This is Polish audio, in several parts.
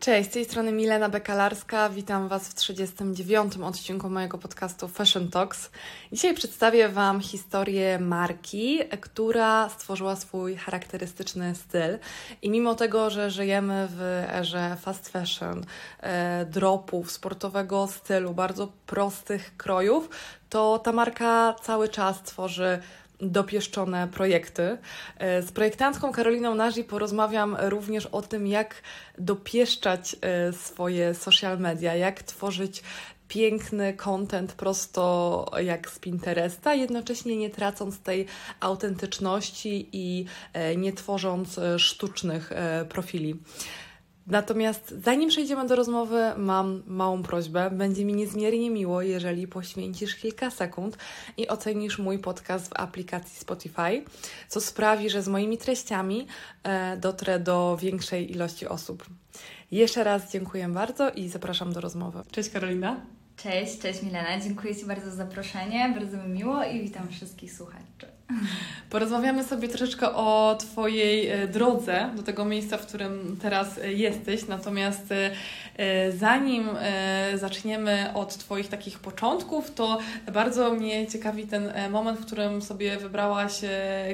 Cześć, z tej strony Milena Bekalarska. Witam Was w 39. odcinku mojego podcastu Fashion Talks. Dzisiaj przedstawię Wam historię marki, która stworzyła swój charakterystyczny styl. I mimo tego, że żyjemy w erze fast fashion, e, dropów, sportowego stylu, bardzo prostych krojów, to ta marka cały czas tworzy dopieszczone projekty. E, z projektantką Karoliną Nazi porozmawiam również o tym, jak dopieszczać e, swoje social media, jak tworzyć piękny content prosto jak z Pinteresta, jednocześnie nie tracąc tej autentyczności i e, nie tworząc sztucznych profili. Natomiast zanim przejdziemy do rozmowy, mam małą prośbę. Będzie mi niezmiernie miło, jeżeli poświęcisz kilka sekund i ocenisz mój podcast w aplikacji Spotify, co sprawi, że z moimi treściami e, dotrę do większej ilości osób. Jeszcze raz dziękuję bardzo i zapraszam do rozmowy. Cześć Karolina. Cześć, cześć Milena. Dziękuję Ci bardzo za zaproszenie. Bardzo mi miło i witam wszystkich słuchaczy. Porozmawiamy sobie troszeczkę o Twojej e, drodze do tego miejsca, w którym teraz e, jesteś. Natomiast e, zanim zaczniemy od Twoich takich początków, to bardzo mnie ciekawi ten moment, w którym sobie wybrałaś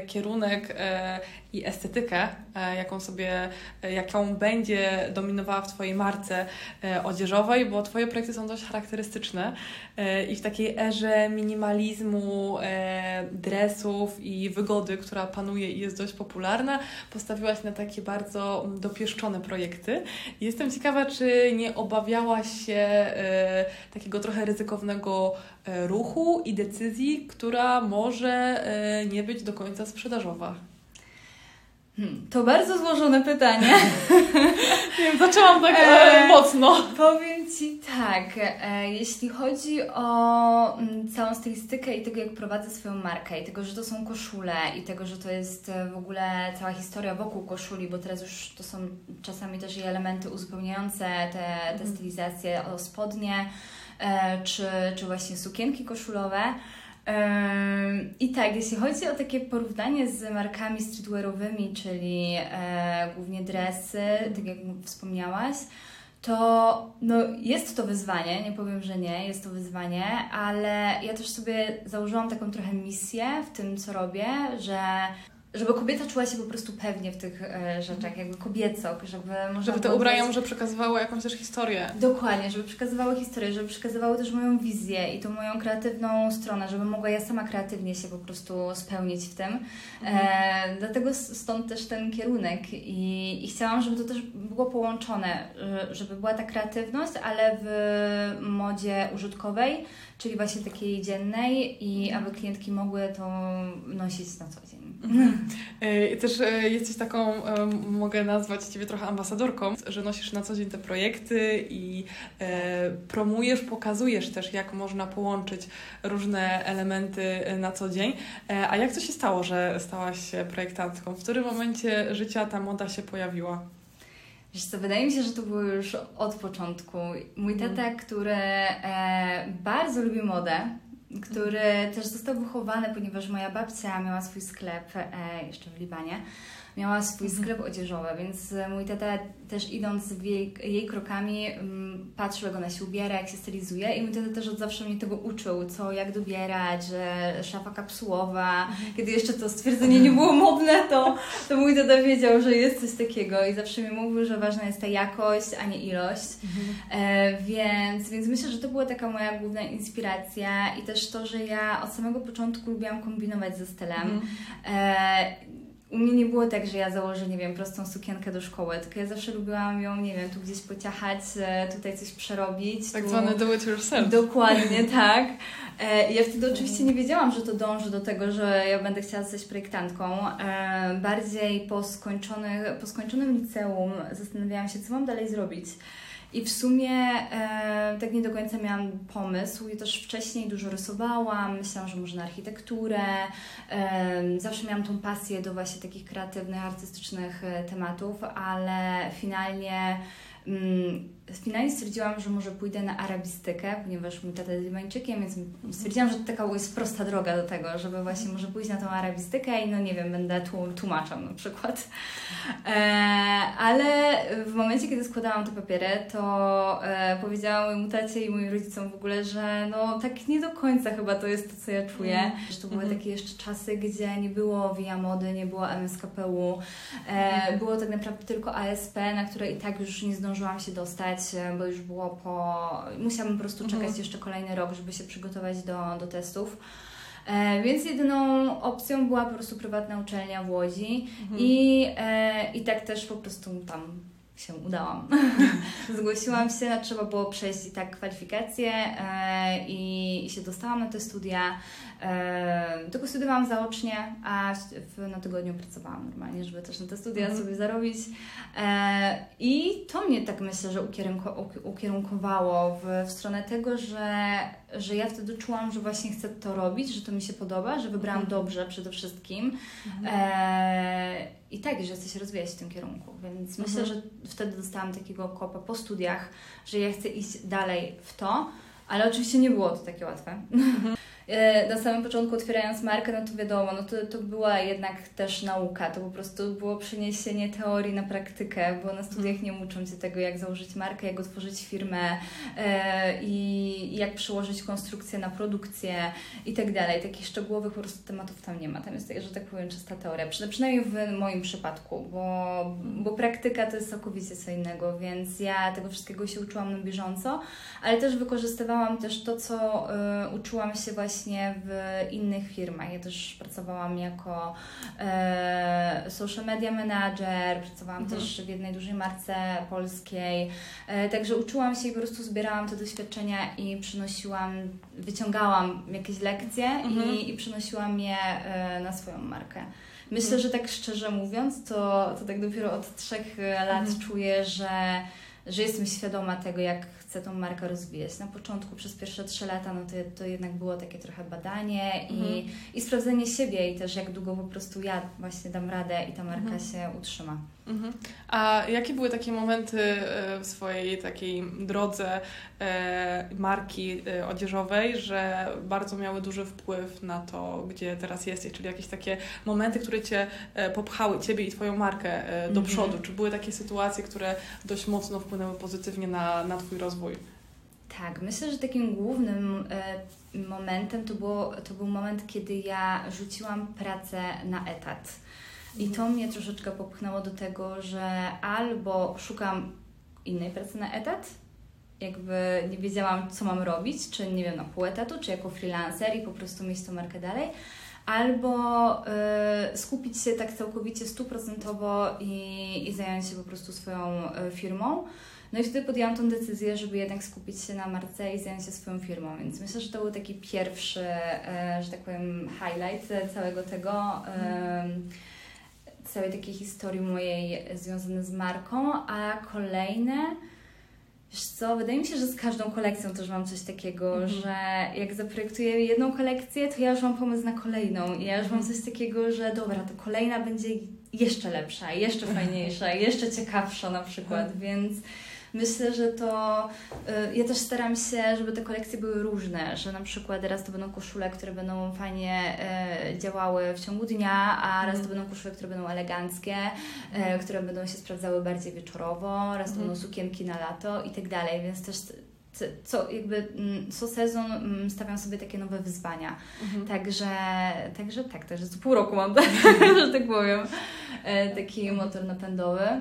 kierunek i estetykę, jaką sobie, jaką będzie dominowała w Twojej marce odzieżowej, bo Twoje projekty są dość charakterystyczne i w takiej erze minimalizmu, dresów, i wygody, która panuje i jest dość popularna, postawiłaś na takie bardzo dopieszczone projekty. Jestem ciekawa, czy nie obawiałaś się e, takiego trochę ryzykownego e, ruchu i decyzji, która może e, nie być do końca sprzedażowa. Hmm, to bardzo złożone pytanie. Nie wiem, zaczęłam tak e, mocno. Powiem Ci tak, e, jeśli chodzi o m, mm, całą stylistykę i tego, jak prowadzę swoją markę, i tego, że to są koszule, i tego, że to jest e, w ogóle cała historia wokół koszuli, bo teraz już to są czasami też i elementy uzupełniające te, te mhm. stylizacje o spodnie, e, czy, czy właśnie sukienki koszulowe. I tak, jeśli chodzi o takie porównanie z markami streetwearowymi, czyli e, głównie dresy, tak jak wspomniałaś, to no, jest to wyzwanie, nie powiem, że nie, jest to wyzwanie, ale ja też sobie założyłam taką trochę misję w tym, co robię, że żeby kobieta czuła się po prostu pewnie w tych e, rzeczach, jakby kobieco, żeby Żeby te ubrania może przekazywały jakąś też historię. Dokładnie, żeby przekazywały historię, żeby przekazywały też moją wizję i tą moją kreatywną stronę, żeby mogła ja sama kreatywnie się po prostu spełnić w tym. Mhm. E, dlatego stąd też ten kierunek I, i chciałam, żeby to też było połączone, żeby była ta kreatywność, ale w modzie użytkowej, czyli właśnie takiej dziennej i aby klientki mogły to nosić na co dzień. Mhm. E, też e, jesteś taką, e, mogę nazwać Ciebie trochę ambasadorką, że nosisz na co dzień te projekty i promujesz, pokazujesz też, jak można połączyć różne elementy na co dzień. A jak to się stało, że stałaś się projektantką? W którym momencie życia ta moda się pojawiła? Wiesz co, wydaje mi się, że to było już od początku. Mój mhm. tata, który bardzo lubi modę, który też został wychowany, ponieważ moja babcia miała swój sklep e, jeszcze w Libanie miała swój mhm. sklep odzieżowy, więc e, mój tata też idąc jej, jej krokami um, patrzył, jak ona się ubiera, jak się stylizuje i mój tata też od zawsze mnie tego uczył, co, jak dobierać, że szafa kapsułowa. Mhm. Kiedy jeszcze to stwierdzenie nie było modne, to, to mój tata wiedział, że jest coś takiego i zawsze mi mówił, że ważna jest ta jakość, a nie ilość. Mhm. E, więc, więc myślę, że to była taka moja główna inspiracja i też to, że ja od samego początku lubiłam kombinować ze stylem. E, u mnie nie było tak, że ja założę, nie wiem, prostą sukienkę do szkoły, tylko ja zawsze lubiłam ją, nie wiem, tu gdzieś pociachać, e, tutaj coś przerobić. Tak tu... zwany do it yourself. Dokładnie, tak. E, ja wtedy oczywiście nie wiedziałam, że to dąży do tego, że ja będę chciała zostać projektantką. E, bardziej po, skończonych, po skończonym liceum zastanawiałam się, co mam dalej zrobić. I w sumie e, tak nie do końca miałam pomysł. Ja też wcześniej dużo rysowałam, myślałam, że może na architekturę. E, zawsze miałam tą pasję do właśnie takich kreatywnych, artystycznych e, tematów, ale finalnie mm, finalnie stwierdziłam, że może pójdę na arabistykę, ponieważ mój tata jest Libańczykiem, więc stwierdziłam, że to taka jest prosta droga do tego, żeby właśnie może pójść na tą arabistykę i no nie wiem, będę tłumaczem na przykład. E, ale w momencie, kiedy składałam te papiery, to e, powiedziałam mojemu tacie i moim rodzicom w ogóle, że no tak nie do końca chyba to jest to, co ja czuję. Mm. Że to były mm -hmm. takie jeszcze czasy, gdzie nie było Via Mody, nie było MSKPU, e, mm. było tak naprawdę tylko ASP, na które i tak już nie zdążyłam się dostać bo już było po. Musiałam po prostu czekać mhm. jeszcze kolejny rok, żeby się przygotować do, do testów. E, więc jedyną opcją była po prostu prywatna uczelnia w Łodzi mhm. i, e, i tak też po prostu tam się udałam. Zgłosiłam się, trzeba było przejść i tak kwalifikacje e, i, i się dostałam na te studia. E, tylko studiowałam zaocznie, a w, na tygodniu pracowałam normalnie, żeby też na te studia mhm. sobie zarobić. E, I to mnie tak myślę, że ukierunko, ukierunkowało w, w stronę tego, że, że ja wtedy czułam, że właśnie chcę to robić, że to mi się podoba, że wybrałam mhm. dobrze przede wszystkim. Mhm. I tak, że chcę się rozwijać w tym kierunku. Więc myślę, mhm. że wtedy dostałam takiego kopa po studiach, że ja chcę iść dalej w to. Ale oczywiście nie było to takie łatwe. Mhm. E, na samym początku otwierając markę, no to wiadomo, no to, to była jednak też nauka, to po prostu było przeniesienie teorii na praktykę, bo na studiach nie uczą Cię tego, jak założyć markę, jak otworzyć firmę e, i jak przełożyć konstrukcję na produkcję i tak dalej. Takich szczegółowych po prostu tematów tam nie ma. Tam jest, że tak powiem, czysta teoria. Przynajmniej w moim przypadku, bo, bo praktyka to jest całkowicie co innego, więc ja tego wszystkiego się uczyłam na bieżąco, ale też wykorzystywałam też to, co y, uczyłam się właśnie w innych firmach. Ja też pracowałam jako e, social media manager, pracowałam mhm. też w jednej dużej marce polskiej. E, także uczyłam się i po prostu zbierałam te doświadczenia i przynosiłam, wyciągałam jakieś lekcje mhm. i, i przynosiłam je e, na swoją markę. Myślę, mhm. że tak szczerze mówiąc, to, to tak dopiero od trzech lat mhm. czuję, że że jestem świadoma tego, jak chcę tą markę rozwijać. Na początku, przez pierwsze trzy lata, no to, to jednak było takie trochę badanie mhm. i, i sprawdzenie siebie i też jak długo po prostu ja właśnie dam radę i ta marka mhm. się utrzyma. Mhm. A jakie były takie momenty e, w swojej takiej drodze e, marki e, odzieżowej, że bardzo miały duży wpływ na to, gdzie teraz jesteś, czyli jakieś takie momenty, które Cię popchały, Ciebie i Twoją markę do mhm. przodu? Czy były takie sytuacje, które dość mocno wpłynęły pozytywnie na, na Twój rozwój? Tak, myślę, że takim głównym momentem to, było, to był moment, kiedy ja rzuciłam pracę na etat i to mnie troszeczkę popchnęło do tego, że albo szukam innej pracy na etat, jakby nie wiedziałam, co mam robić, czy nie wiem, na pół etatu, czy jako freelancer i po prostu mieć tą markę dalej, albo y, skupić się tak całkowicie stuprocentowo i, i zająć się po prostu swoją y, firmą. No i wtedy podjęłam tą decyzję, żeby jednak skupić się na marce i zająć się swoją firmą, więc myślę, że to był taki pierwszy, y, że tak powiem, highlight całego tego. Mm całej takiej historii mojej związane z marką, a kolejne, wiesz co, wydaje mi się, że z każdą kolekcją też mam coś takiego, mhm. że jak zaprojektuję jedną kolekcję, to ja już mam pomysł na kolejną i ja już mam coś takiego, że dobra, to kolejna będzie jeszcze lepsza, jeszcze fajniejsza, jeszcze ciekawsza na przykład, mhm. więc Myślę, że to. Y, ja też staram się, żeby te kolekcje były różne, że na przykład raz to będą koszule, które będą fajnie y, działały w ciągu dnia, a raz to mhm. będą koszule, które będą eleganckie, y, które będą się sprawdzały bardziej wieczorowo, raz to będą mhm. sukienki na lato i tak dalej, więc też co jakby mm, co sezon mm, stawiam sobie takie nowe wyzwania. Mhm. Także, także tak, także co pół roku mam, że tak powiem, taki motor napędowy.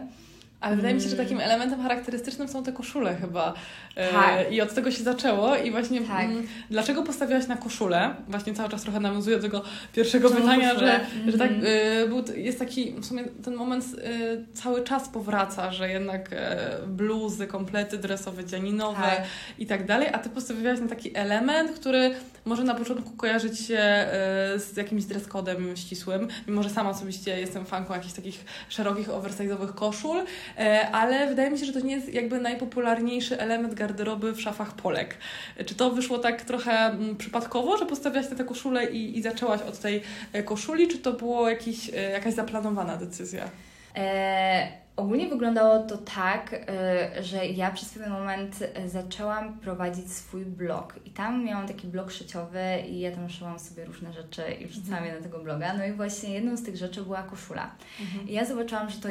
Ale wydaje mi się, że takim mm. elementem charakterystycznym są te koszule chyba. E, tak. I od tego się zaczęło. I właśnie tak. m, mm, dlaczego postawiłaś na koszulę? Właśnie cały czas trochę nawiązuję do tego pierwszego Czemu pytania, że, mm-hmm. że tak y, był, jest taki, w sumie ten moment y, cały czas powraca, że jednak y, bluzy, komplety dresowe, dzianinowe tak. i tak dalej, a Ty postawiłaś na taki element, który może na początku kojarzyć się z jakimś dress ścisłym, mimo że sama osobiście jestem fanką jakichś takich szerokich, oversize'owych koszul, E, ale wydaje mi się, że to nie jest jakby najpopularniejszy element garderoby w szafach Polek. Czy to wyszło tak trochę mm, przypadkowo, że postawiłaś tę koszulę i, i zaczęłaś od tej e, koszuli, czy to było jakiś, e, jakaś zaplanowana decyzja? E, Ogólnie wyglądało to tak, y, że ja przez pewien moment y, zaczęłam prowadzić swój blog i tam miałam taki blog szyciowy i ja tam szyłam sobie różne rzeczy i wrzucałam je na tego bloga. No i właśnie jedną z tych rzeczy była koszula. Mhm. I ja zobaczyłam, że to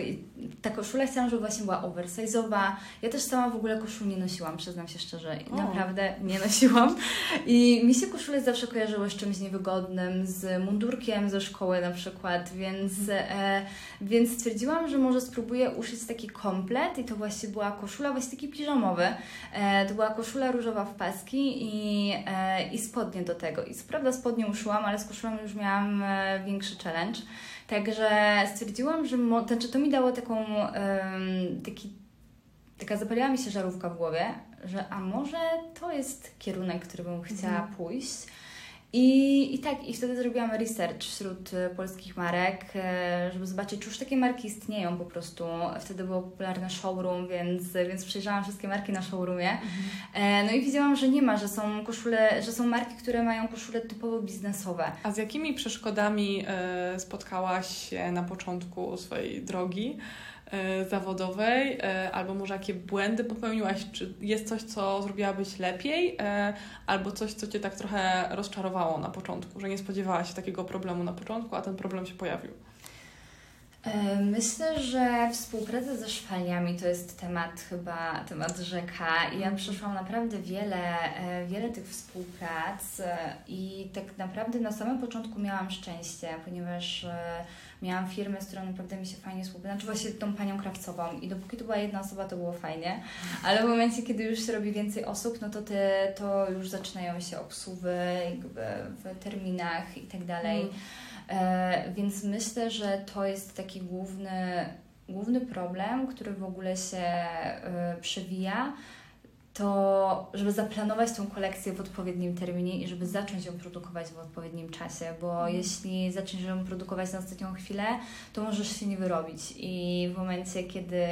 ta koszula chciałam, żeby właśnie była oversize'owa. Ja też sama w ogóle koszul nie nosiłam, przyznam się szczerze. O. Naprawdę nie nosiłam. I mi się koszule zawsze kojarzyły z czymś niewygodnym, z mundurkiem ze szkoły na przykład, więc, mhm. e, więc stwierdziłam, że może spróbuję uszyć taki komplet i to właśnie była koszula, właśnie taki piżamowy. E, to była koszula różowa w paski i, e, i spodnie do tego. I co prawda spodnie uszyłam, ale z koszulą już miałam e, większy challenge. Także stwierdziłam, że mo- znaczy to mi dało taką, taki, taka zapaliła mi się żarówka w głowie, że a może to jest kierunek, który bym chciała mhm. pójść. I, I tak, i wtedy zrobiłam research wśród e, polskich marek, e, żeby zobaczyć, czy już takie marki istnieją po prostu. Wtedy było popularne showroom, więc, więc przejrzałam wszystkie marki na showroomie. Mhm. No i widziałam, że nie ma, że są koszule, że są marki, które mają koszule typowo biznesowe. A z jakimi przeszkodami spotkałaś się na początku swojej drogi? E, zawodowej, e, albo może jakie błędy popełniłaś? Czy jest coś, co zrobiłabyś lepiej, e, albo coś, co Cię tak trochę rozczarowało na początku, że nie spodziewałaś się takiego problemu na początku, a ten problem się pojawił? Myślę, że współpraca ze szwalniami to jest temat chyba, temat rzeka ja przeszłam naprawdę wiele, wiele tych współprac i tak naprawdę na samym początku miałam szczęście, ponieważ miałam firmę, z którą naprawdę mi się fajnie współpracowało, znaczy właśnie tą panią krawcową i dopóki to była jedna osoba, to było fajnie, ale w momencie, kiedy już się robi więcej osób, no to te, to już zaczynają się obsuwy jakby w terminach i tak dalej. Mm. E, więc myślę, że to jest taki główny, główny problem, który w ogóle się e, przewija to żeby zaplanować tą kolekcję w odpowiednim terminie i żeby zacząć ją produkować w odpowiednim czasie, bo mhm. jeśli zaczniesz ją produkować na ostatnią chwilę, to możesz się nie wyrobić i w momencie, kiedy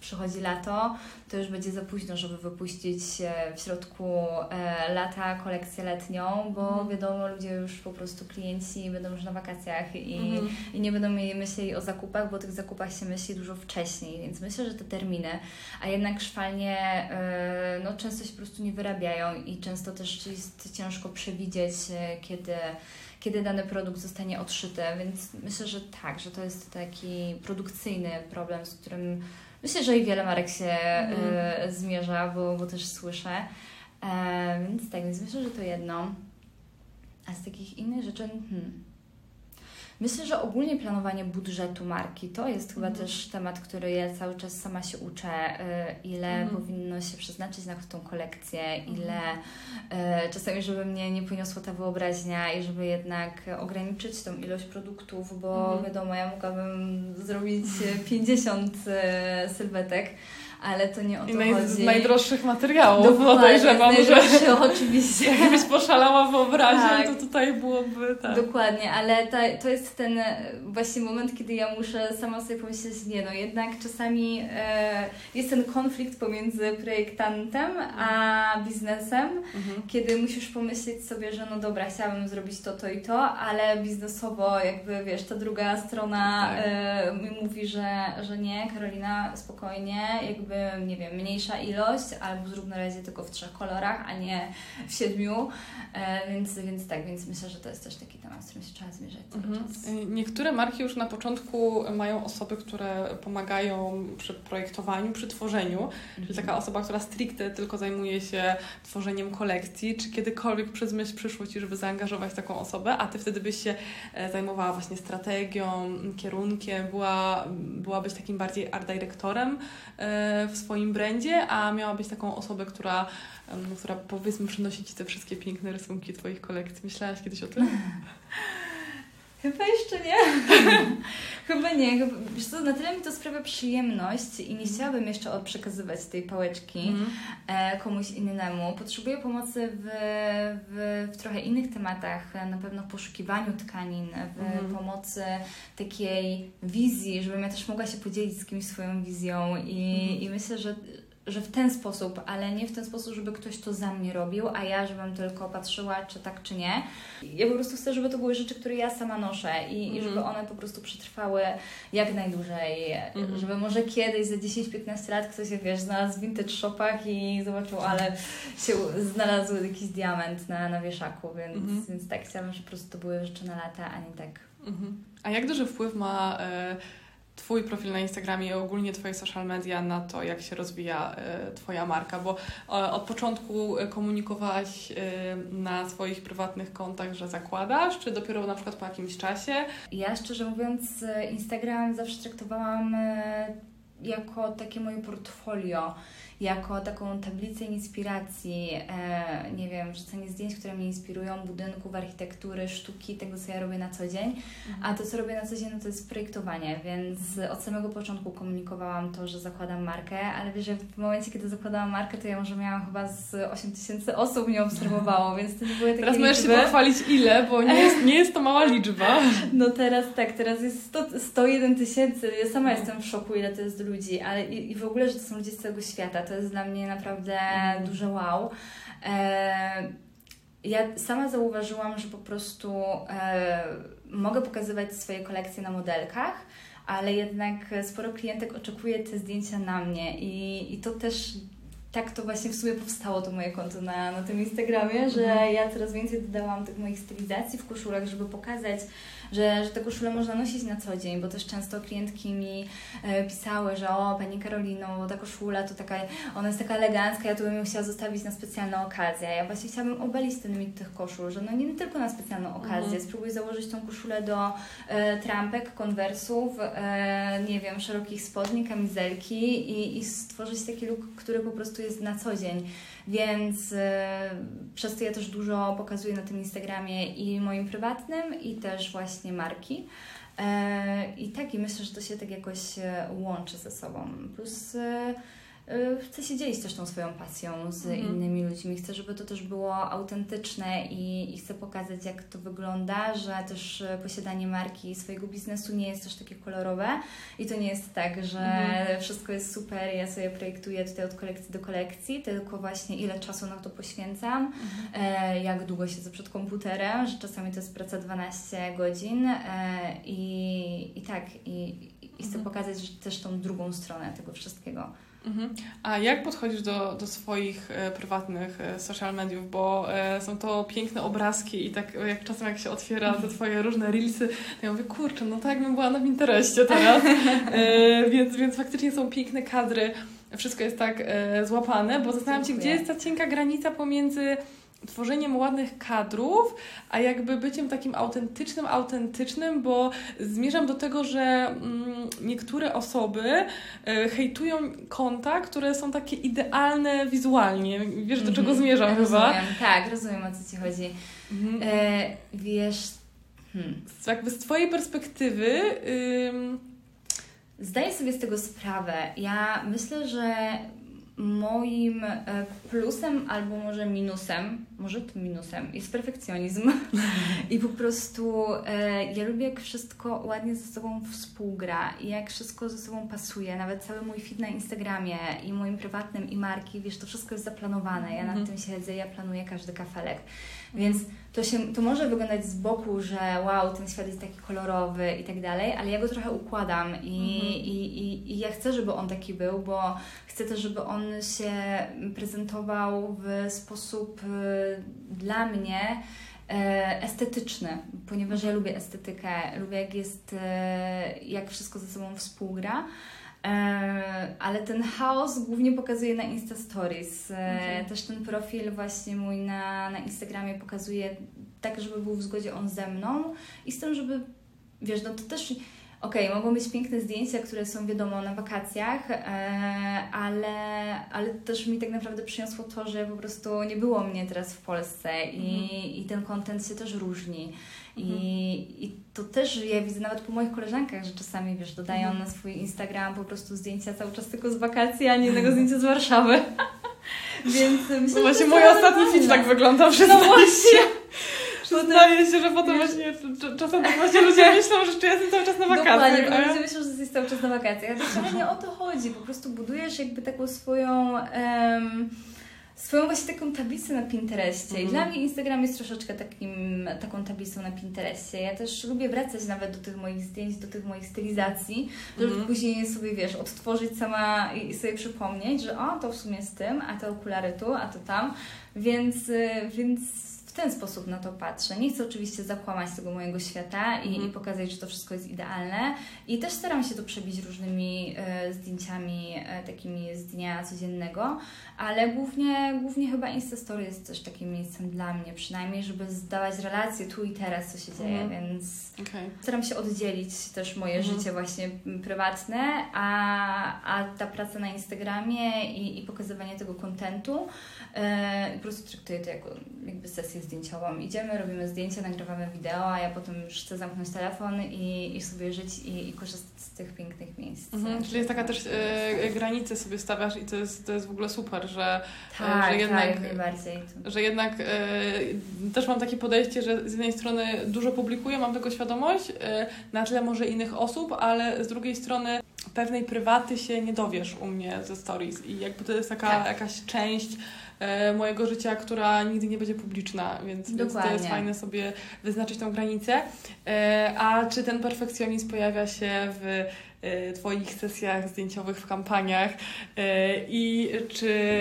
przychodzi lato, to już będzie za późno, żeby wypuścić w środku e, lata kolekcję letnią, bo mhm. wiadomo, ludzie już po prostu klienci będą już na wakacjach i, mhm. i nie będą mieli myśleli o zakupach, bo o tych zakupach się myśli dużo wcześniej, więc myślę, że te terminy, a jednak szwalnie e, no, często się po prostu nie wyrabiają i często też jest ciężko przewidzieć, e, kiedy, kiedy dany produkt zostanie odszyty, więc myślę, że tak, że to jest taki produkcyjny problem, z którym myślę, że i wiele marek się mm. y, zmierza, bo, bo też słyszę. E, więc tak, więc myślę, że to jedno. A z takich innych rzeczy, hmm, Myślę, że ogólnie planowanie budżetu marki to jest chyba mhm. też temat, który ja cały czas sama się uczę, y, ile mhm. powinno się przeznaczyć na tą kolekcję, mhm. ile y, czasami, żeby mnie nie poniosła ta wyobraźnia i żeby jednak ograniczyć tą ilość produktów, bo mhm. wiadomo, ja mogłabym zrobić 50 y, sylwetek ale to nie o to I naj, chodzi. z najdroższych materiałów, Dokładnie, podejrzewam, że oczywiście. jakbyś poszalała wyobraźnią, tak. to tutaj byłoby tak. Dokładnie, ale to, to jest ten właśnie moment, kiedy ja muszę sama sobie pomyśleć, nie no, jednak czasami e, jest ten konflikt pomiędzy projektantem a biznesem, mhm. kiedy musisz pomyśleć sobie, że no dobra, chciałabym zrobić to, to i to, ale biznesowo jakby, wiesz, ta druga strona tak. e, mówi, że, że nie, Karolina, spokojnie, jakby nie wiem, mniejsza ilość, albo zrób na razie tylko w trzech kolorach, a nie w siedmiu, e, więc, więc tak, więc myślę, że to jest też taki temat, z którym się trzeba zmierzać cały mhm. czas. Y, niektóre marki już na początku mają osoby, które pomagają przy projektowaniu, przy tworzeniu, mhm. czyli taka osoba, która stricte tylko zajmuje się tworzeniem kolekcji, czy kiedykolwiek przez myśl przyszło Ci, żeby zaangażować taką osobę, a Ty wtedy byś się e, zajmowała właśnie strategią, kierunkiem, była, byłabyś takim bardziej art dyrektorem e, w swoim brandzie, a miała być taką osobę, która, która powiedzmy przynosi Ci te wszystkie piękne rysunki Twoich kolekcji. Myślałaś kiedyś o tym? Chyba jeszcze nie. Chyba nie. Chyba, wiesz co, na tyle mi to sprawia przyjemność i nie chciałabym jeszcze przekazywać tej pałeczki mm. komuś innemu. Potrzebuję pomocy w, w, trochę innych tematach, na pewno w poszukiwaniu tkanin, w mm. pomocy takiej wizji, żebym ja też mogła się podzielić z kimś swoją wizją i, mm. i myślę, że że w ten sposób, ale nie w ten sposób, żeby ktoś to za mnie robił, a ja żebym tylko patrzyła, czy tak, czy nie. Ja po prostu chcę, żeby to były rzeczy, które ja sama noszę i, mm. i żeby mhm. one po prostu przetrwały jak najdłużej. Mm. Żeby może kiedyś za 10-15 lat ktoś, jak wiesz, znalazł w vintage shopach i zobaczył, ale się znalazł jakiś diament na, na wieszaku, więc, mm. więc tak chciałabym, żeby po prostu to były rzeczy na lata, a nie tak. Mm. A jak duży wpływ ma... Y Twój profil na Instagramie i ogólnie Twoje social media na to, jak się rozwija y, Twoja marka, bo y, od początku komunikowałaś y, na swoich prywatnych kontach, że zakładasz, czy dopiero na przykład po jakimś czasie? Ja szczerze mówiąc, Instagram zawsze traktowałam jako takie moje portfolio jako taką tablicę inspiracji, e, nie wiem, wrzucenie zdjęć, które mnie inspirują, budynków, architektury, sztuki, tego co ja robię na co dzień. Mhm. A to co robię na co dzień, no to jest projektowanie, więc od samego początku komunikowałam to, że zakładam markę, ale wiesz, że w momencie, kiedy zakładałam markę, to ja może miałam chyba z 8 tysięcy osób mnie obserwowało, więc to nie były takie Teraz możesz się pochwalić ile, bo nie jest, nie jest to mała liczba. No teraz tak, teraz jest 100, 101 tysięcy, ja sama no. jestem w szoku, ile to jest ludzi, ale i, i w ogóle, że to są ludzie z całego świata, to jest dla mnie naprawdę mm. duże wow. E, ja sama zauważyłam, że po prostu e, mogę pokazywać swoje kolekcje na modelkach, ale jednak sporo klientek oczekuje te zdjęcia na mnie i, i to też tak to właśnie w sumie powstało to moje konto na, na tym Instagramie, że mhm. ja coraz więcej dodałam tych moich stylizacji w koszulach, żeby pokazać że, że te koszule można nosić na co dzień, bo też często klientki mi e, pisały, że o Pani Karolino, ta koszula to taka, ona jest taka elegancka, ja tu bym ją chciała zostawić na specjalną okazję. Ja właśnie chciałabym obalić ten mit tych koszul, że no nie tylko na specjalną okazję, mhm. spróbuj założyć tą koszulę do e, trampek, konwersów, e, nie wiem, szerokich spodni, kamizelki i, i stworzyć taki look, który po prostu jest na co dzień. Więc e, przez to ja też dużo pokazuję na tym Instagramie i moim prywatnym, i też właśnie marki. E, I tak, i myślę, że to się tak jakoś e, łączy ze sobą. Plus Y, chcę się dzielić też tą swoją pasją z mhm. innymi ludźmi. Chcę, żeby to też było autentyczne i, i chcę pokazać, jak to wygląda, że też y, posiadanie marki swojego biznesu nie jest też takie kolorowe i to nie jest tak, że mhm. wszystko jest super, ja sobie projektuję tutaj od kolekcji do kolekcji, tylko właśnie ile czasu na to poświęcam, mhm. e, jak długo siedzę przed komputerem, że czasami to jest praca 12 godzin e, i, i tak, i, i chcę mhm. pokazać też tą drugą stronę tego wszystkiego. Mhm. A jak podchodzisz do, do swoich e, prywatnych e, social mediów, bo e, są to piękne obrazki i tak jak czasem jak się otwiera te twoje różne reelsy, to ja mówię, kurczę, no tak jakbym była na Pinterestie teraz, e, więc, więc faktycznie są piękne kadry, wszystko jest tak e, złapane, bo zastanawiam się, gdzie jest ta cienka granica pomiędzy tworzeniem ładnych kadrów, a jakby byciem takim autentycznym, autentycznym, bo zmierzam do tego, że mm, niektóre osoby y, hejtują konta, które są takie idealne wizualnie. Wiesz, do czego mhm. zmierzam ja chyba? Rozumiem, tak, rozumiem o co Ci chodzi. Mhm. E, wiesz... Hmm. Jakby z Twojej perspektywy... Zdaję sobie z tego sprawę. Ja myślę, że moim e, plusem albo może minusem, może to minusem, jest perfekcjonizm. I po prostu e, ja lubię, jak wszystko ładnie ze sobą współgra i jak wszystko ze sobą pasuje. Nawet cały mój feed na Instagramie i moim prywatnym i marki, wiesz, to wszystko jest zaplanowane. Ja nad mhm. tym siedzę, ja planuję każdy kafelek. Więc to, się, to może wyglądać z boku, że wow, ten świat jest taki kolorowy i tak dalej, ale ja go trochę układam i, mhm. i, i, i ja chcę, żeby on taki był, bo chcę też, żeby on się prezentował w sposób y, dla mnie e, estetyczny, ponieważ ja lubię estetykę, lubię jak jest, e, jak wszystko ze sobą współgra. E, ale ten chaos głównie pokazuje na Insta Stories. Mhm. Też ten profil właśnie mój na, na Instagramie pokazuje tak, żeby był w zgodzie on ze mną i z tym, żeby, wiesz, no to też okej, okay, mogą być piękne zdjęcia, które są wiadomo na wakacjach, e, ale, ale też mi tak naprawdę przyniosło to, że po prostu nie było mnie teraz w Polsce i, mhm. i ten kontent się też różni. I, mhm. I to też ja widzę nawet po moich koleżankach, że czasami, wiesz, dodają mhm. na swój Instagram po prostu zdjęcia cały czas tylko z wakacji, a nie jednego zdjęcia z Warszawy. Więc myślę, no właśnie mój ostatni film tak wygląda wszystko. No właśnie. Przyznaję się, że potem właśnie czasem tak właśnie ludzie myślą, że czy ja jestem cały czas na wakacjach. Dokładnie, ludzie myślą, że jesteś cały czas na wakacjach. Ale wcale nie o to chodzi. Po prostu budujesz jakby taką swoją... Um, swoją właśnie taką tablicę na Pinterestie. I mhm. dla mnie Instagram jest troszeczkę takim, taką tablicą na Pinterestie. Ja też lubię wracać nawet do tych moich zdjęć, do tych moich stylizacji, żeby mm. później sobie, wiesz, odtworzyć sama i sobie przypomnieć, że o, to w sumie z tym, a te okulary tu, a to tam. Więc, y, więc w ten sposób na to patrzę. Nie chcę oczywiście zakłamać tego mojego świata i, i pokazać, że to wszystko jest idealne. I też staram się to przebić różnymi e, zdjęciami e, takimi z dnia codziennego, ale głównie, głównie chyba Instastory jest też takim miejscem dla mnie, przynajmniej, żeby zdawać relacje tu i teraz, co się dzieje, mm. więc okay. staram się oddzielić też moje mm. życie właśnie prywatne, a, a ta praca na Instagramie i, i pokazywanie tego kontentu e, po prostu traktuję to jako jakby sesję zdjęciową. Idziemy, robimy zdjęcia, nagrywamy wideo, a ja potem już chcę zamknąć telefon i, i sobie żyć i, i korzystać z tych pięknych miejsc. Mhm, czyli jest taka też e, granice sobie stawiasz i to jest, to jest w ogóle super, że, e, tak, że jednak, tak, najbardziej. Że jednak e, też mam takie podejście, że z jednej strony dużo publikuję, mam tego świadomość, e, na tle może innych osób, ale z drugiej strony pewnej prywaty się nie dowiesz u mnie ze stories i jakby to jest taka tak. jakaś część mojego życia, która nigdy nie będzie publiczna, więc, więc to jest fajne sobie wyznaczyć tą granicę. E, a czy ten perfekcjonizm pojawia się w e, Twoich sesjach zdjęciowych w kampaniach i czy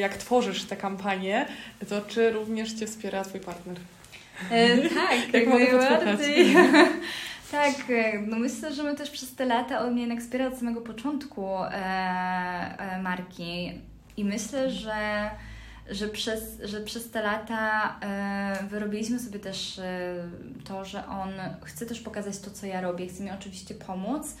jak tworzysz te kampanie, to czy również Cię wspiera Twój partner? E, tak, jak najbardziej. Tak, no myślę, że my też przez te lata on mnie jednak wspiera od samego początku e, e, marki i myślę, że że przez, że przez te lata e, wyrobiliśmy sobie też e, to, że on chce też pokazać to, co ja robię, chce mi oczywiście pomóc,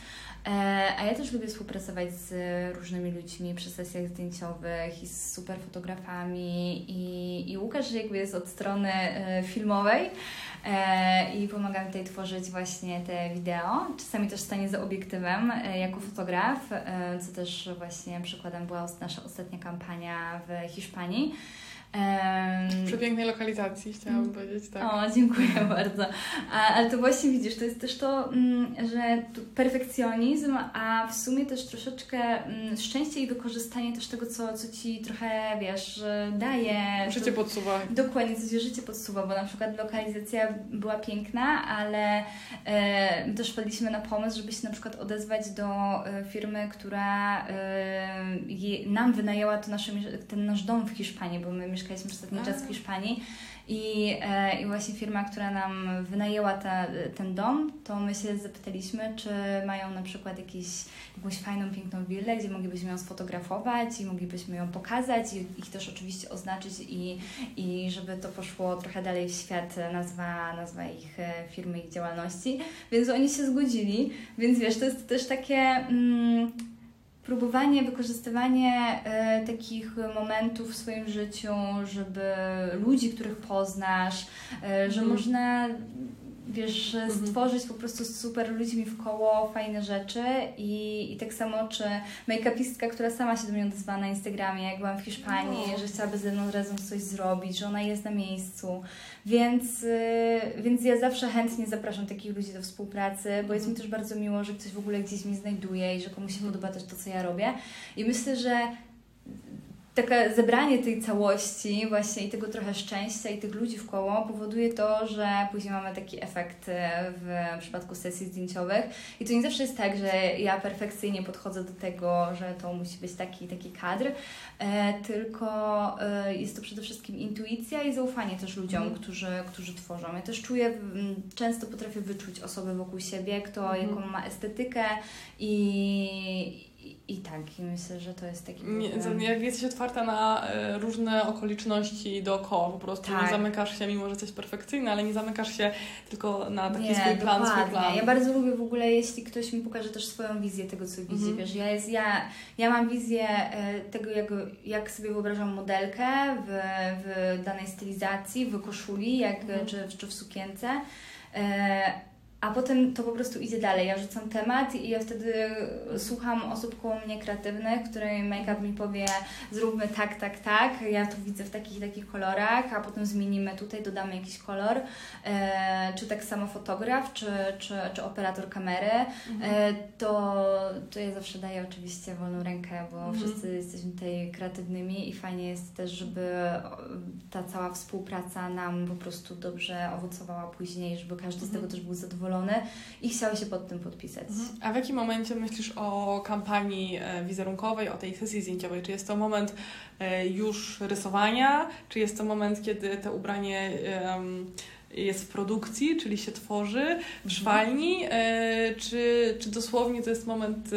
a ja też lubię współpracować z różnymi ludźmi przy sesjach zdjęciowych i z super fotografami i, i Łukasz jakby jest od strony e, filmowej, E, i pomagam tutaj tworzyć właśnie te wideo. Czasami też stanie za obiektywem e, jako fotograf, e, co też właśnie przykładem była nasza ostatnia kampania w Hiszpanii. W przepięknej lokalizacji, chciałabym mm. powiedzieć, tak. O, dziękuję bardzo. A, ale to właśnie widzisz, to jest też to, mm, że perfekcjonizm, a w sumie też troszeczkę mm, szczęście i wykorzystanie też tego, co, co ci trochę, wiesz, daje. Życie to, podsuwa. Dokładnie, co ci życie podsuwa, bo na przykład lokalizacja była piękna, ale e, też wpadliśmy na pomysł, żeby się na przykład odezwać do e, firmy, która e, nam wynajęła to nasze, ten nasz dom w Hiszpanii, bo my mieszkaliśmy mieszkaliśmy przez ostatni czas w Hiszpanii. I, e, i właśnie firma, która nam wynajęła ta, ten dom, to my się zapytaliśmy, czy mają na przykład jakieś, jakąś fajną, piękną willę, gdzie moglibyśmy ją sfotografować i moglibyśmy ją pokazać i ich też oczywiście oznaczyć i, i żeby to poszło trochę dalej w świat, nazwa, nazwa ich e, firmy, ich działalności. Więc oni się zgodzili, więc wiesz, to jest też takie... Mm, próbowanie, wykorzystywanie e, takich momentów w swoim życiu, żeby ludzi, których poznasz, e, że mhm. można wiesz, mhm. stworzyć po prostu z super ludźmi w koło fajne rzeczy i, i tak samo czy make-upistka, która sama się do mnie odezwała na Instagramie, jak byłam w Hiszpanii, no. że chciałaby ze mną razem coś zrobić, że ona jest na miejscu, więc, y, więc ja zawsze chętnie zapraszam takich ludzi do współpracy, bo jest mi też bardzo miło, że ktoś w ogóle gdzieś mnie znajduje i że komuś się podoba też to, co ja robię i myślę, że takie zebranie tej całości właśnie i tego trochę szczęścia i tych ludzi w koło powoduje to, że później mamy taki efekt e, w przypadku sesji zdjęciowych. I to nie zawsze jest tak, że ja perfekcyjnie podchodzę do tego, że to musi być taki taki kadr, e, tylko e, jest to przede wszystkim intuicja i zaufanie też ludziom, mm. którzy, którzy tworzą. Ja też czuję, często potrafię wyczuć osoby wokół siebie, kto mm. jaką ma estetykę i i tak, i myślę, że to jest taki problem. Jak jesteś otwarta na e, różne okoliczności dookoła, po prostu tak. nie zamykasz się, mimo że jesteś perfekcyjna, ale nie zamykasz się tylko na taki nie, swój plan, swój plan. Ja bardzo lubię w ogóle, jeśli ktoś mi pokaże też swoją wizję tego, co widzi. Mhm. Wiesz, ja, jest, ja, ja mam wizję e, tego, jak, jak sobie wyobrażam modelkę w, w danej stylizacji, w koszuli, jak, mhm. czy, czy w sukience. E, a potem to po prostu idzie dalej. Ja rzucam temat i ja wtedy słucham osób koło mnie kreatywnych, które make-up mi powie zróbmy tak, tak, tak, ja to widzę w takich takich kolorach, a potem zmienimy tutaj, dodamy jakiś kolor, e, czy tak samo fotograf, czy, czy, czy operator kamery, mhm. e, to, to ja zawsze daję oczywiście wolną rękę, bo mhm. wszyscy jesteśmy tutaj kreatywnymi i fajnie jest też, żeby ta cała współpraca nam po prostu dobrze owocowała później, żeby każdy mhm. z tego też był zadowolony zadowolony i chciały się pod tym podpisać. Mhm. A w jakim momencie myślisz o kampanii e, wizerunkowej, o tej sesji zdjęciowej? Czy jest to moment e, już rysowania, czy jest to moment, kiedy to ubranie jest w produkcji, czyli się tworzy w szwalni, e, czy, czy dosłownie to jest moment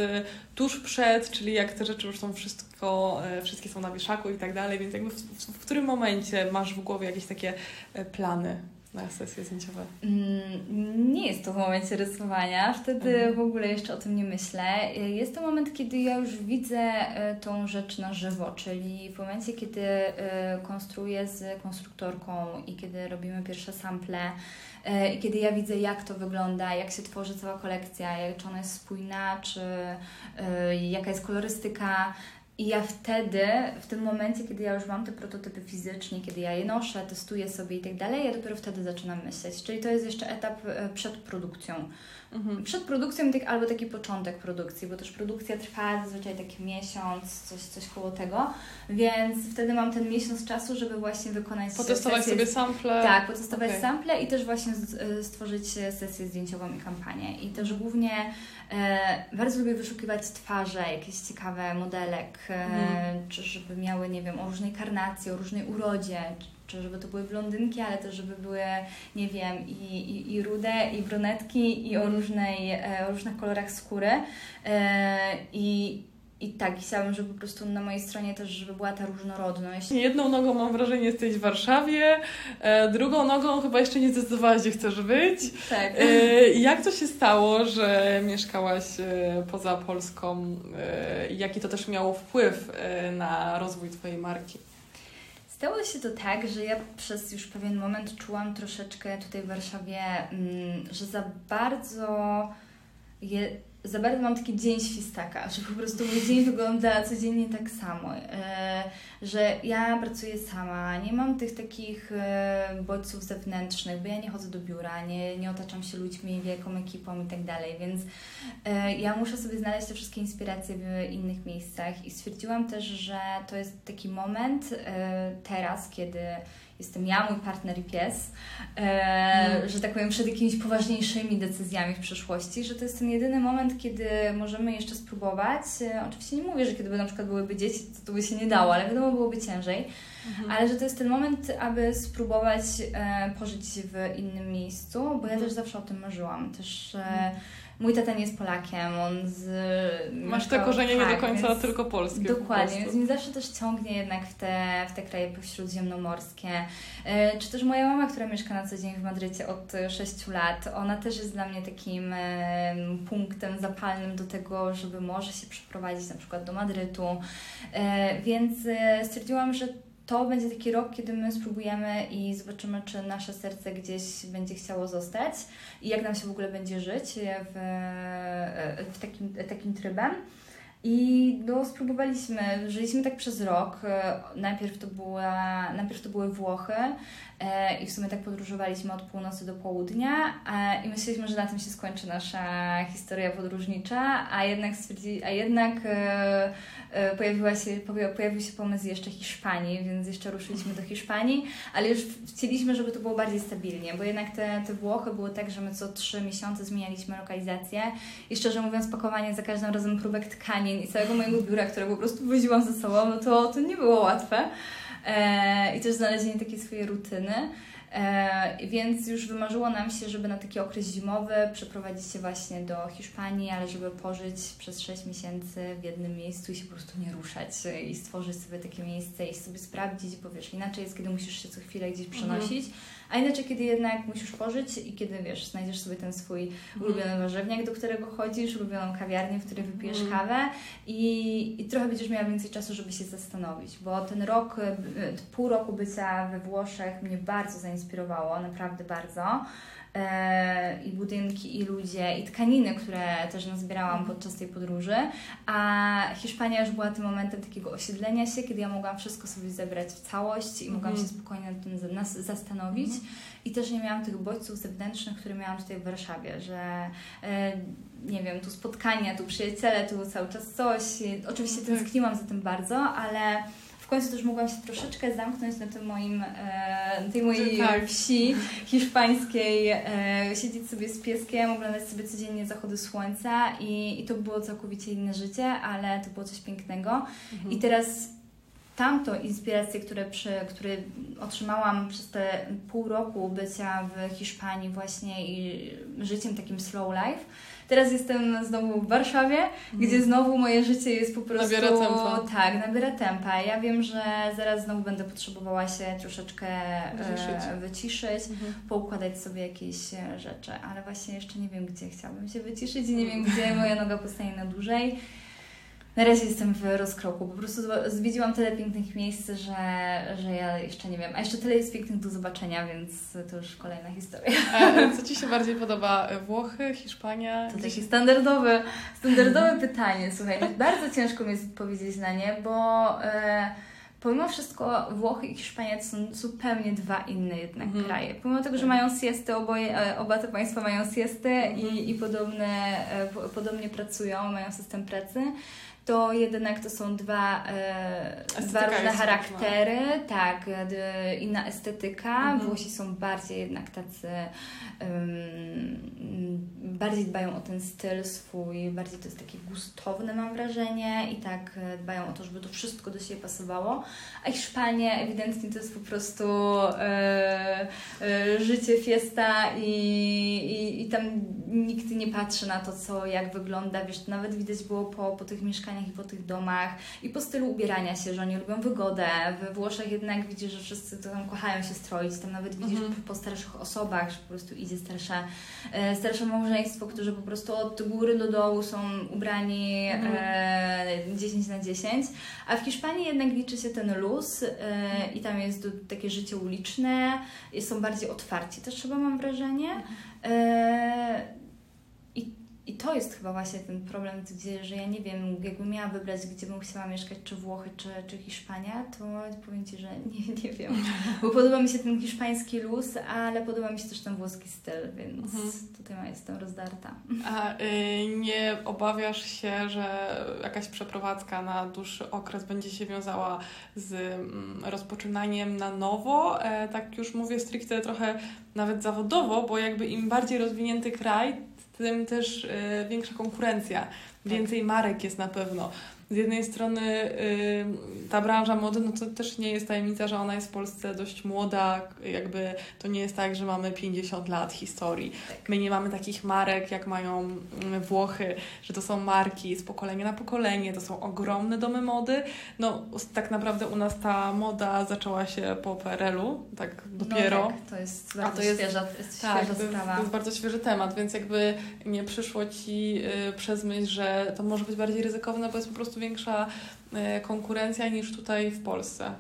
tuż przed, czyli jak te rzeczy już są wszystko, wszystkie są na wieszaku i tak dalej, więc jakby w, w, w którym momencie masz w głowie jakieś takie plany? Na sesje zdjęciowe? Mm, nie jest to w momencie rysowania, wtedy mhm. w ogóle jeszcze o tym nie myślę. Jest to moment, kiedy ja już widzę e, tą rzecz na żywo, czyli w momencie, kiedy e, konstruuję z konstruktorką i kiedy robimy pierwsze sample i kiedy ja widzę, jak to wygląda, jak się tworzy cała kolekcja, czy ona jest spójna, czy jaka jest kolorystyka, i ja wtedy, w tym momencie, kiedy ja już mam te prototypy fizycznie, kiedy ja je noszę, testuję sobie i tak dalej, ja dopiero wtedy zaczynam myśleć. Czyli to jest jeszcze etap e, przed produkcją. Mhm. Przed produkcją tak, albo taki początek produkcji, bo też produkcja trwa zazwyczaj taki miesiąc, coś, coś koło tego, więc wtedy mam ten miesiąc czasu, żeby właśnie wykonać Potestować sesję, sobie sample. Tak, potestować okay. sample i też właśnie e, stworzyć sesję zdjęciową i kampanię. I też głównie e, bardzo lubię wyszukiwać twarze, jakieś ciekawe modelek, e, mhm. czy żeby miały, nie wiem, o różnej karnacji, o różnej urodzie, czy żeby to były blondynki, ale też żeby były, nie wiem, i, i, i rude, i brunetki, i o, różnej, e, o różnych kolorach skóry. E, I, i tak, chciałabym, żeby po prostu na mojej stronie też, żeby była ta różnorodność. Jedną nogą mam wrażenie, jesteś w Warszawie, e, drugą nogą chyba jeszcze nie zdecydowałaś, gdzie chcesz być. Tak. E, jak to się stało, że mieszkałaś e, poza Polską? Jaki to też miało wpływ na rozwój Twojej marki? Stało się to tak, że ja przez już pewien moment czułam troszeczkę tutaj w Warszawie, mm, że za bardzo je, za bardzo mam taki dzień świstaka, że po prostu mój dzień wygląda codziennie tak samo, e, że ja pracuję sama, nie mam tych takich e, bodźców zewnętrznych, bo ja nie chodzę do biura, nie, nie otaczam się ludźmi, wielką ekipą i tak dalej, więc e, ja muszę sobie znaleźć te wszystkie inspiracje w innych miejscach i stwierdziłam też, że to jest taki moment teraz, kiedy jestem ja, mój partner i pies, e, mm. że tak powiem, przed jakimiś poważniejszymi decyzjami w przyszłości, że to jest ten jedyny moment, kiedy możemy jeszcze spróbować. E, oczywiście nie mówię, że kiedy by na przykład byłyby dzieci, to, to by się nie dało, ale wiadomo, byłoby ciężej. Mhm. Ale że to jest ten moment, aby spróbować e, pożyć w innym miejscu, bo ja mhm. też zawsze o tym marzyłam. Też e, mhm Mój tata nie jest Polakiem, on z... Masz te korzenie tak, nie do końca więc, tylko polskie. Dokładnie, więc mnie zawsze też ciągnie jednak w te, w te kraje pośródziemnomorskie. E, czy też moja mama, która mieszka na co dzień w Madrycie od 6 lat, ona też jest dla mnie takim punktem zapalnym do tego, żeby może się przeprowadzić na przykład do Madrytu. E, więc e, stwierdziłam, że to będzie taki rok, kiedy my spróbujemy i zobaczymy, czy nasze serce gdzieś będzie chciało zostać i jak nam się w ogóle będzie żyć w, w takim, takim trybem. I no, spróbowaliśmy, żyliśmy tak przez rok. Najpierw to, była, najpierw to były Włochy e, i w sumie tak podróżowaliśmy od północy do południa e, i myśleliśmy, że na tym się skończy nasza historia podróżnicza, a jednak, stwierdzi, a jednak e, E, pojawiła się, pojawił się pomysł jeszcze Hiszpanii, więc jeszcze ruszyliśmy do Hiszpanii, ale już chcieliśmy, żeby to było bardziej stabilnie, bo jednak te, te Włochy były tak, że my co trzy miesiące zmienialiśmy lokalizację i szczerze mówiąc pakowanie za każdym razem próbek tkanin i całego mojego biura, które po prostu woziłam ze sobą, no to, to nie było łatwe. E, I też znalezienie takiej swojej rutyny. E, więc już wymarzyło nam się, żeby na taki okres zimowy przeprowadzić się właśnie do Hiszpanii, ale żeby pożyć przez 6 miesięcy w jednym miejscu i się po prostu nie ruszać i stworzyć sobie takie miejsce i sobie sprawdzić, bo wiesz, inaczej jest, kiedy musisz się co chwilę gdzieś mhm. przenosić, mhm. a inaczej, kiedy jednak musisz pożyć i kiedy, wiesz, znajdziesz sobie ten swój mhm. ulubiony warzywniak, do którego chodzisz, ulubioną kawiarnię, w której wypijesz mhm. kawę i, i trochę będziesz miała więcej czasu, żeby się zastanowić, bo ten rok, pół roku bycia we Włoszech mnie bardzo zainteresował inspirowało, naprawdę bardzo. E, i budynki, i ludzie, i tkaniny, które też nazbierałam podczas tej podróży. A Hiszpania już była tym momentem takiego osiedlenia się, kiedy ja mogłam wszystko sobie zebrać w całość i mogłam mhm. się spokojnie nad tym zastanowić. Mhm. I też nie miałam tych bodźców zewnętrznych, które miałam tutaj w Warszawie, że e, nie wiem, tu spotkania, tu przyjaciele, tu cały czas coś. Oczywiście tak. tęskniłam za tym bardzo, ale końcu też mogłam się troszeczkę zamknąć na tym moim, e, tej mojej tak. wsi hiszpańskiej, e, siedzieć sobie z pieskiem, oglądać sobie codziennie zachody słońca i, i to było całkowicie inne życie, ale to było coś pięknego. Mhm. I teraz tamto inspiracje, które, przy, które otrzymałam przez te pół roku bycia w Hiszpanii właśnie i życiem takim slow life, Teraz jestem znowu w Warszawie, mhm. gdzie znowu moje życie jest po prostu... Nabiera tempa. Tak, nabiera tempa. Ja wiem, że zaraz znowu będę potrzebowała się troszeczkę wyciszyć, e, wyciszyć mhm. poukładać sobie jakieś e, rzeczy, ale właśnie jeszcze nie wiem, gdzie chciałabym się wyciszyć i nie wiem, gdzie moja noga postanie na dłużej na razie jestem w rozkroku. Po prostu zwiedziłam tyle pięknych miejsc, że, że ja jeszcze nie wiem. A jeszcze tyle jest pięknych do zobaczenia, więc to już kolejna historia. A co Ci się bardziej podoba? Włochy, Hiszpania? To Gdzie takie standardowe, standardowe pytanie. Słuchaj, bardzo ciężko mi jest odpowiedzieć na nie, bo... E, pomimo wszystko Włochy i Hiszpania to są zupełnie dwa inne jednak mhm. kraje. Pomimo tego, że mają siesty, oboje, e, oba te państwa mają siesty mhm. i, i podobne, e, podobnie pracują, mają system pracy, to jednak to są dwa, e, dwa różne charaktery, tak, inna estetyka. Mhm. Włosi są bardziej jednak tacy, um, bardziej dbają o ten styl swój, bardziej to jest takie gustowne mam wrażenie i tak e, dbają o to, żeby to wszystko do siebie pasowało. A Hiszpania ewidentnie to jest po prostu e, e, życie, fiesta i, i, i tam nikt nie patrzy na to, co, jak wygląda. Wiesz, nawet widać było po, po tych mieszkaniach i po tych domach i po stylu ubierania się, że oni lubią wygodę. We Włoszech jednak widzisz, że wszyscy to tam kochają się stroić. Tam nawet widzisz mhm. po starszych osobach, że po prostu idzie starsze, starsze małżeństwo, którzy po prostu od góry do dołu są ubrani mhm. e, 10 na 10. A w Hiszpanii jednak liczy się ten luz e, i tam jest takie życie uliczne, są bardziej otwarci też chyba mam wrażenie. Mhm. E, i to jest chyba właśnie ten problem, gdzie, że ja nie wiem, jakbym miała wybrać, gdzie bym chciała mieszkać, czy Włochy, czy, czy Hiszpania, to powiem Ci, że nie, nie wiem. Bo podoba mi się ten hiszpański luz, ale podoba mi się też ten włoski styl, więc mhm. tutaj jestem rozdarta. A y, nie obawiasz się, że jakaś przeprowadzka na dłuższy okres będzie się wiązała z mm, rozpoczynaniem na nowo? E, tak już mówię stricte trochę nawet zawodowo, bo jakby im bardziej rozwinięty kraj, tym też y, większa konkurencja, więcej marek jest na pewno z jednej strony y, ta branża mody, no to też nie jest tajemnica, że ona jest w Polsce dość młoda, jakby to nie jest tak, że mamy 50 lat historii. Tak. My nie mamy takich marek, jak mają mm, Włochy, że to są marki z pokolenia na pokolenie, to są ogromne domy mody. No tak naprawdę u nas ta moda zaczęła się po PRL-u, tak dopiero. No tak, to jest bardzo to jest, świeża, jest tak, świeża sprawa. To jest bardzo świeży temat, więc jakby nie przyszło Ci y, przez myśl, że to może być bardziej ryzykowne, bo jest po prostu większa e, konkurencja niż tutaj w Polsce.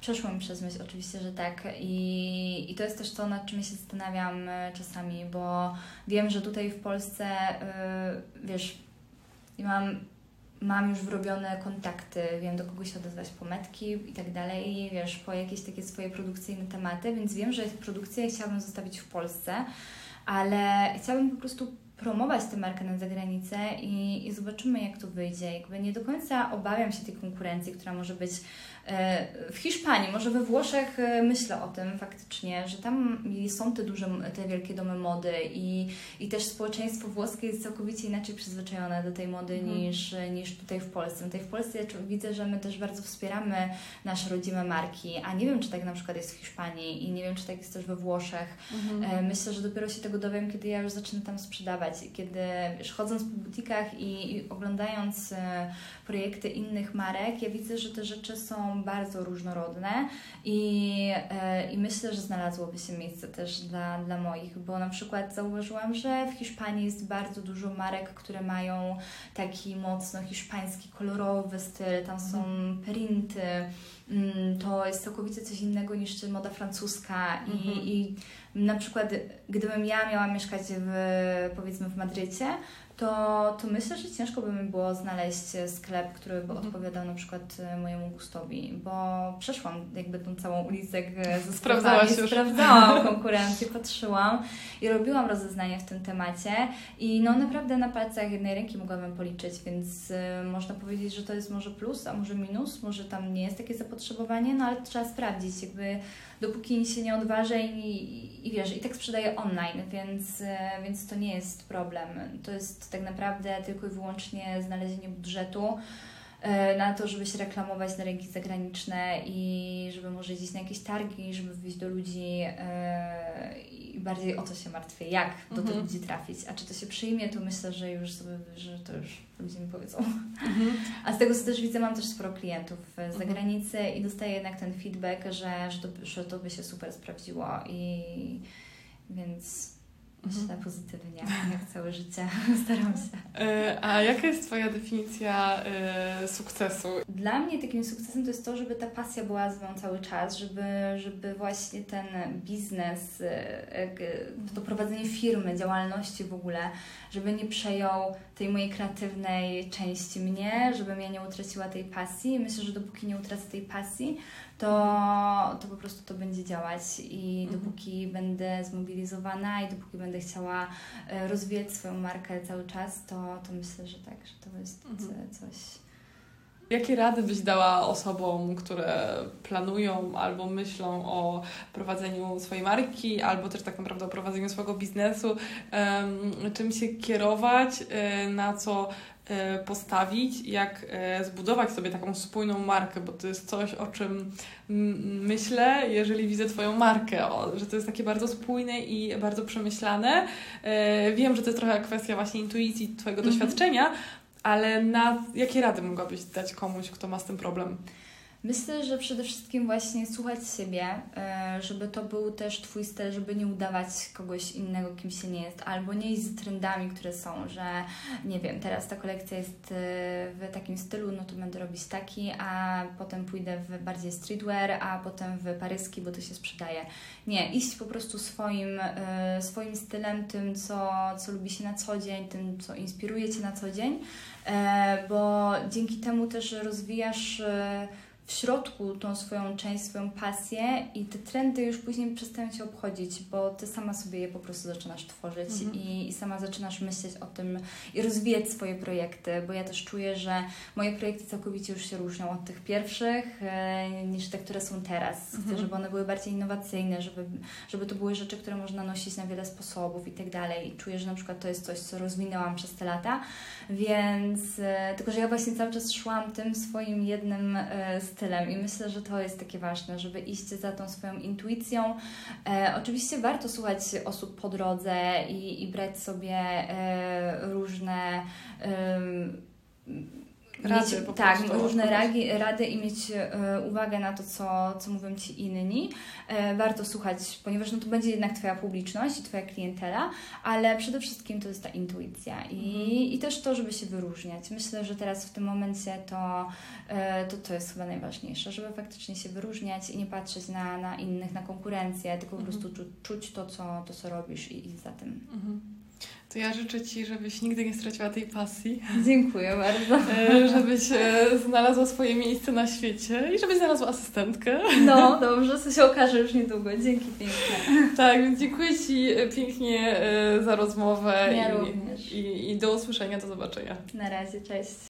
Przeszło mi przez myśl oczywiście, że tak. I, i to jest też to, nad czym się zastanawiam e, czasami, bo wiem, że tutaj w Polsce, yy, wiesz, mam, mam już wyrobione kontakty, wiem do kogo się odezwać po metki i tak dalej, wiesz, po jakieś takie swoje produkcyjne tematy, więc wiem, że produkcję chciałabym zostawić w Polsce, ale chciałabym po prostu promować tę markę na zagranicę i, i zobaczymy, jak to wyjdzie. Jakby nie do końca obawiam się tej konkurencji, która może być w Hiszpanii, może we Włoszech e, myślę o tym faktycznie, że tam są te duże, te wielkie domy mody i, i też społeczeństwo włoskie jest całkowicie inaczej przyzwyczajone do tej mody mhm. niż, niż tutaj w Polsce. Tutaj w Polsce ja widzę, że my też bardzo wspieramy nasze rodzime marki, a nie wiem, czy tak na przykład jest w Hiszpanii i nie wiem, czy tak jest też we Włoszech. Mhm. E, myślę, że dopiero się tego dowiem, kiedy ja już zacznę tam sprzedawać, kiedy wiesz, chodząc po butikach i, i oglądając projekty innych marek, ja widzę, że te rzeczy są bardzo różnorodne i, e, i myślę, że znalazłoby się miejsce też dla, dla moich, bo na przykład zauważyłam, że w Hiszpanii jest bardzo dużo marek, które mają taki mocno hiszpański, kolorowy styl, tam są mhm. printy, mm, to jest całkowicie coś innego niż moda francuska i, Mhm. i na przykład gdybym ja miała mieszkać w, powiedzmy w Madrycie, to, to myślę, że ciężko by mi było znaleźć sklep, który by Mhm. odpowiadał na przykład e, mojemu gustowi, bo przeszłam jakby tą całą ulicę e, ze Sprawdzałaś już. sprawdzałam konkurencję, patrzyłam i robiłam rozeznanie w tym temacie i no naprawdę na palcach jednej ręki mogłabym policzyć, więc e, można powiedzieć, że to jest może plus, a może minus, może tam nie jest takie zapotrzebowanie, no ale trzeba sprawdzić, jakby dopóki się nie odważę i, i, wiesz, i tak sprzedaję online, więc, e, więc to nie jest problem. To jest tak naprawdę tylko i wyłącznie znalezienie budżetu na to, żeby się reklamować na rynki zagraniczne i żeby może jeździć na jakieś targi, żeby wyjść do ludzi e, i bardziej o to się martwię, jak do tych Mhm. ludzi trafić. A czy to się przyjmie, to myślę, że już sobie, że to już ludzie mi powiedzą. Mhm. A z tego co też widzę, mam też sporo klientów z Mhm. zagranicy i dostaję jednak ten feedback, że, że, to, że to by się super sprawdziło i więc Mhm. Myślę pozytywnie, jak całe życie staram się. E, A jaka jest Twoja definicja e, sukcesu? Dla mnie takim sukcesem to jest to, żeby ta pasja była z mną cały czas, żeby, żeby właśnie ten biznes, e, to prowadzenie firmy, działalności w ogóle, żeby nie przejął tej mojej kreatywnej części mnie, żebym ja nie utraciła tej pasji. Myślę, że dopóki nie utracę tej pasji, to, to po prostu to będzie działać i Mhm. dopóki będę zmobilizowana i dopóki będę chciała e, rozwijać swoją markę cały czas, to, to myślę, że tak, że to jest Mhm. coś Jakie rady byś dała osobom, które planują albo myślą o prowadzeniu swojej marki, albo też tak naprawdę o prowadzeniu swojego biznesu? Czym się kierować, e, na co postawić, jak e, zbudować sobie taką spójną markę, bo to jest coś, o czym myślę, jeżeli widzę Twoją markę, o, że to jest takie bardzo spójne i bardzo przemyślane. E, Wiem, że to jest trochę kwestia właśnie intuicji, Twojego Mhm. doświadczenia, ale na jakie rady mogłabyś dać komuś, kto ma z tym problem? Myślę, że przede wszystkim właśnie słuchać siebie, e, żeby to był też Twój styl, żeby nie udawać kogoś innego, kim się nie jest, albo nie iść z trendami, które są, że nie wiem, teraz ta kolekcja jest e, w takim stylu, no to będę robić taki, a potem pójdę w bardziej streetwear, a potem w paryski, bo to się sprzedaje. Nie, iść po prostu swoim, e, swoim stylem, tym, co, co lubi się na co dzień, tym, co inspiruje Cię na co dzień, bo dzięki temu też rozwijasz w środku tą swoją część, swoją pasję i te trendy już później przestają Cię obchodzić, bo Ty sama sobie je po prostu zaczynasz tworzyć Mhm. i, i sama zaczynasz myśleć o tym i rozwijać swoje projekty, bo ja też czuję, że moje projekty całkowicie już się różnią od tych pierwszych e, niż te, które są teraz. Chcę, Mhm. żeby one były bardziej innowacyjne, żeby, żeby to były rzeczy, które można nosić na wiele sposobów i tak dalej. I czuję, że na przykład to jest coś, co rozwinęłam przez te lata, więc e, tylko, że ja właśnie cały czas szłam tym swoim jednym e, stylem i myślę, że to jest takie ważne, żeby iść za tą swoją intuicją. E, oczywiście warto słuchać osób po drodze i, i brać sobie e, różne Rady mieć, tak, różne ragi, rady i mieć e, uwagę na to, co, co mówią Ci inni. E, warto słuchać, ponieważ no, to będzie jednak Twoja publiczność i Twoja klientela, ale przede wszystkim to jest ta intuicja i, Mhm. i też to, żeby się wyróżniać. Myślę, że teraz w tym momencie to, e, to, to jest chyba najważniejsze, żeby faktycznie się wyróżniać i nie patrzeć na, na innych, na konkurencję, tylko po Mhm. prostu czu, czuć to co, to, co robisz i iść za tym. Mhm. To ja życzę Ci, żebyś nigdy nie straciła tej pasji, Dziękuję bardzo. e, żebyś e, znalazła swoje miejsce na świecie i żebyś znalazła asystentkę. No, dobrze, to się okaże już niedługo. Dzięki pięknie. Tak, więc dziękuję Ci e, pięknie za rozmowę Ja i, również. i, i do usłyszenia, do zobaczenia. Na razie, cześć.